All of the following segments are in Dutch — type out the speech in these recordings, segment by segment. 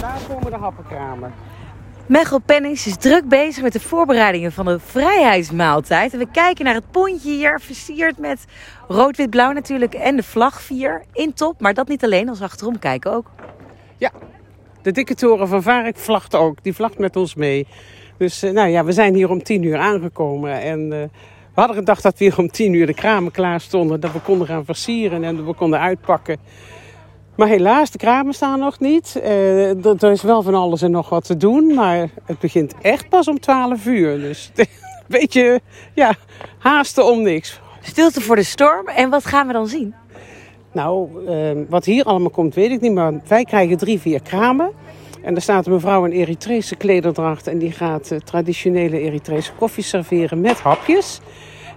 Daar komen de happenkramen. Mechel Pennings is druk bezig met de voorbereidingen van de vrijheidsmaaltijd. En we kijken naar het pontje hier, versierd met rood-wit-blauw natuurlijk. En de vlagvier in top, maar dat niet alleen, als we achterom kijken ook. Ja, de dikke toren van Varek vlagt ook. Die vlagt met ons mee. Dus eh, nou ja, we zijn hier om tien uur aangekomen. En uh, we hadden gedacht dat we hier om tien uur de kramen klaar stonden. Dat we konden gaan versieren en we konden uitpakken. Maar helaas, de kramen staan nog niet. Uh, er is wel van alles en nog wat te doen. Maar het begint echt pas om 12 uur. Dus een beetje ja, haasten om niks. Stilte voor de storm. En wat gaan we dan zien? Nou, uh, wat hier allemaal komt, weet ik niet. Maar wij krijgen drie, vier kramen. En er staat een mevrouw in Eritrese klederdracht. En die gaat uh, traditionele Eritrese koffie serveren met hapjes.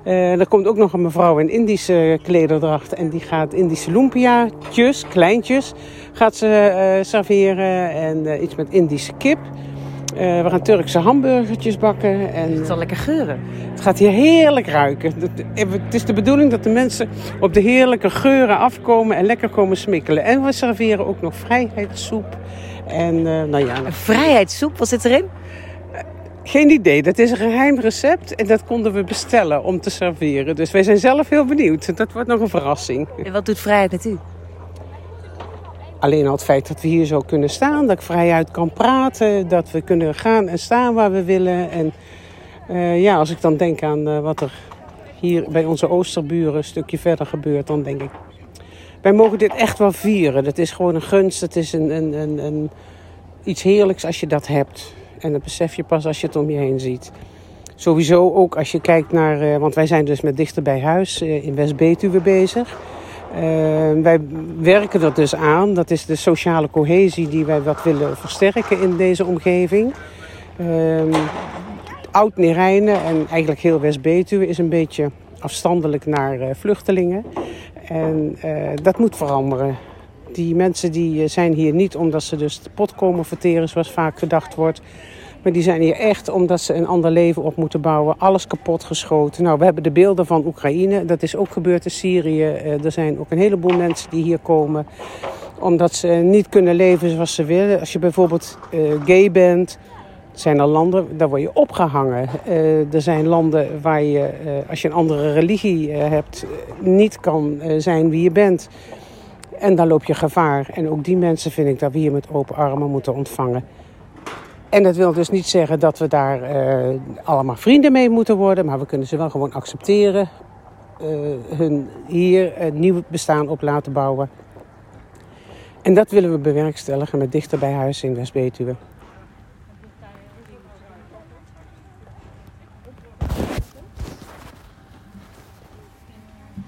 Uh, er komt ook nog een mevrouw in Indische klederdracht. En die gaat Indische lumpia's, kleintjes, gaat ze uh, serveren. En uh, iets met Indische kip. we gaan Turkse hamburgertjes bakken. En, het zal lekker geuren. Het gaat hier heerlijk ruiken. Het is de bedoeling dat de mensen op de heerlijke geuren afkomen en lekker komen smikkelen. En we serveren ook nog vrijheidssoep. En, nou ja, een vrijheidssoep, wat zit erin? Geen idee. Dat is een geheim recept en dat konden we bestellen om te serveren. Dus wij zijn zelf heel benieuwd. Dat wordt nog een verrassing. En wat doet vrijheid met u? Alleen al het feit dat we hier zo kunnen staan, dat ik vrijuit kan praten, dat we kunnen gaan en staan waar we willen. En uh, ja, als ik dan denk aan uh, wat er hier bij onze oosterburen een stukje verder gebeurt, dan denk ik, wij mogen dit echt wel vieren. Dat is gewoon een gunst, het is een, een, een, een iets heerlijks als je dat hebt. En dat besef je pas als je het om je heen ziet. Sowieso ook als je kijkt naar, uh, want wij zijn dus met dichter bij huis uh, in West-Betuwe bezig. Uh, wij werken er dus aan. Dat is de sociale cohesie die wij wat willen versterken in deze omgeving. Oud Nerijnen en eigenlijk heel West-Betuwe is een beetje afstandelijk naar vluchtelingen. En dat moet veranderen. Die mensen die zijn hier niet omdat ze dus de pot komen verteren zoals vaak gedacht wordt. Maar die zijn hier echt omdat ze een ander leven op moeten bouwen. Alles kapot geschoten. Nou, we hebben de beelden van Oekraïne. Dat is ook gebeurd in Syrië. er zijn ook een heleboel mensen die hier komen. Omdat ze niet kunnen leven zoals ze willen. Als je bijvoorbeeld uh, gay bent. zijn er landen, daar word je opgehangen. Er zijn landen waar je, als je een andere religie hebt, niet kan zijn wie je bent. En dan loop je gevaar. En ook die mensen vind ik dat we hier met open armen moeten ontvangen. En dat wil dus niet zeggen dat we daar uh, allemaal vrienden mee moeten worden. Maar we kunnen ze wel gewoon accepteren. Uh, hun hier een nieuw bestaan op laten bouwen. En dat willen we bewerkstelligen met dichter bij huis in West-Betuwe.